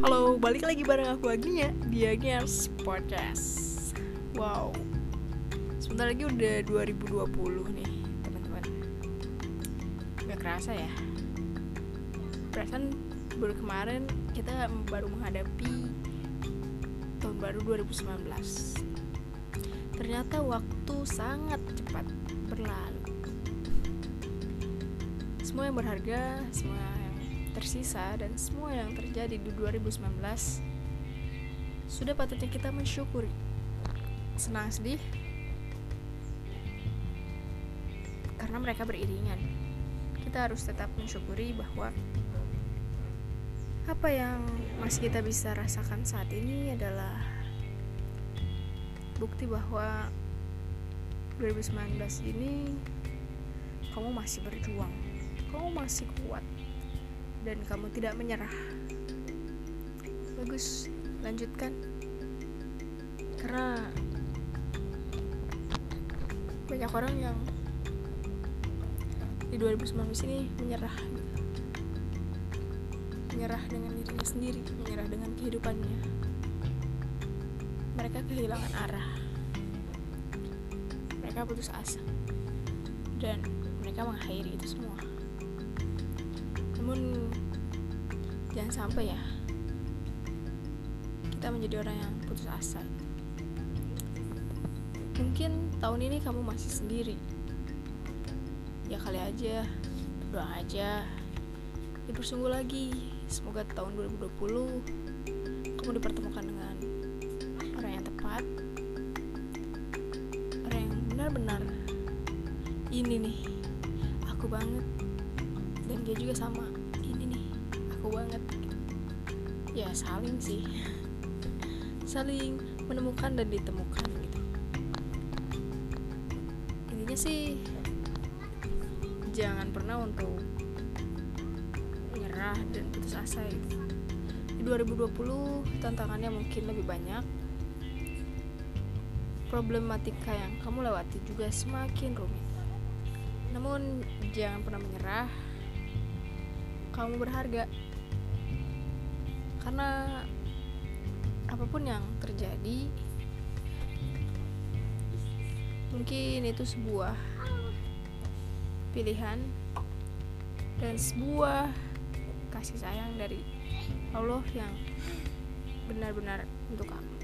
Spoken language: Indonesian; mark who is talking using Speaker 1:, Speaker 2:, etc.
Speaker 1: Halo, balik lagi bareng aku Aginya di Agnias Podcast. Wow. Sebentar lagi udah 2020 nih teman-teman. Gak kerasa ya? Perasaan baru kemarin kita baru menghadapi tahun baru 2019 Ternyata waktu sangat cepat berlalu. Semua yang berharga, semua tersisa dan semua yang terjadi di 2019 sudah patutnya kita mensyukuri. Senang sedih karena mereka beriringan. Kita harus tetap mensyukuri bahwa apa yang masih kita bisa rasakan saat ini adalah bukti bahwa 2019 ini kamu masih berjuang, kamu masih kuat, dan kamu tidak menyerah. Bagus, lanjutkan. Karena banyak orang yang di 2019 ini menyerah. Menyerah dengan dirinya sendiri, menyerah dengan kehidupannya. Mereka kehilangan arah. Mereka putus asa. Dan mereka mengakhiri itu semua namun jangan sampai ya kita menjadi orang yang putus asa. Mungkin tahun ini kamu masih sendiri. Ya kali aja doa aja. Dipersungguh lagi. Semoga tahun 2020 kamu dipertemukan dengan orang yang tepat. Orang yang benar-benar ini nih aku banget dia juga sama. Ini nih aku banget. Ya saling sih. Saling menemukan dan ditemukan gitu. Intinya sih jangan pernah untuk menyerah dan putus asa gitu di 2020 tantangannya mungkin lebih banyak. Problematika yang kamu lewati juga semakin rumit. Namun jangan pernah menyerah kamu berharga karena apa pun yang terjadi mungkin itu sebuah pilihan dan sebuah kasih sayang dari Allah yang benar-benar untuk kamu.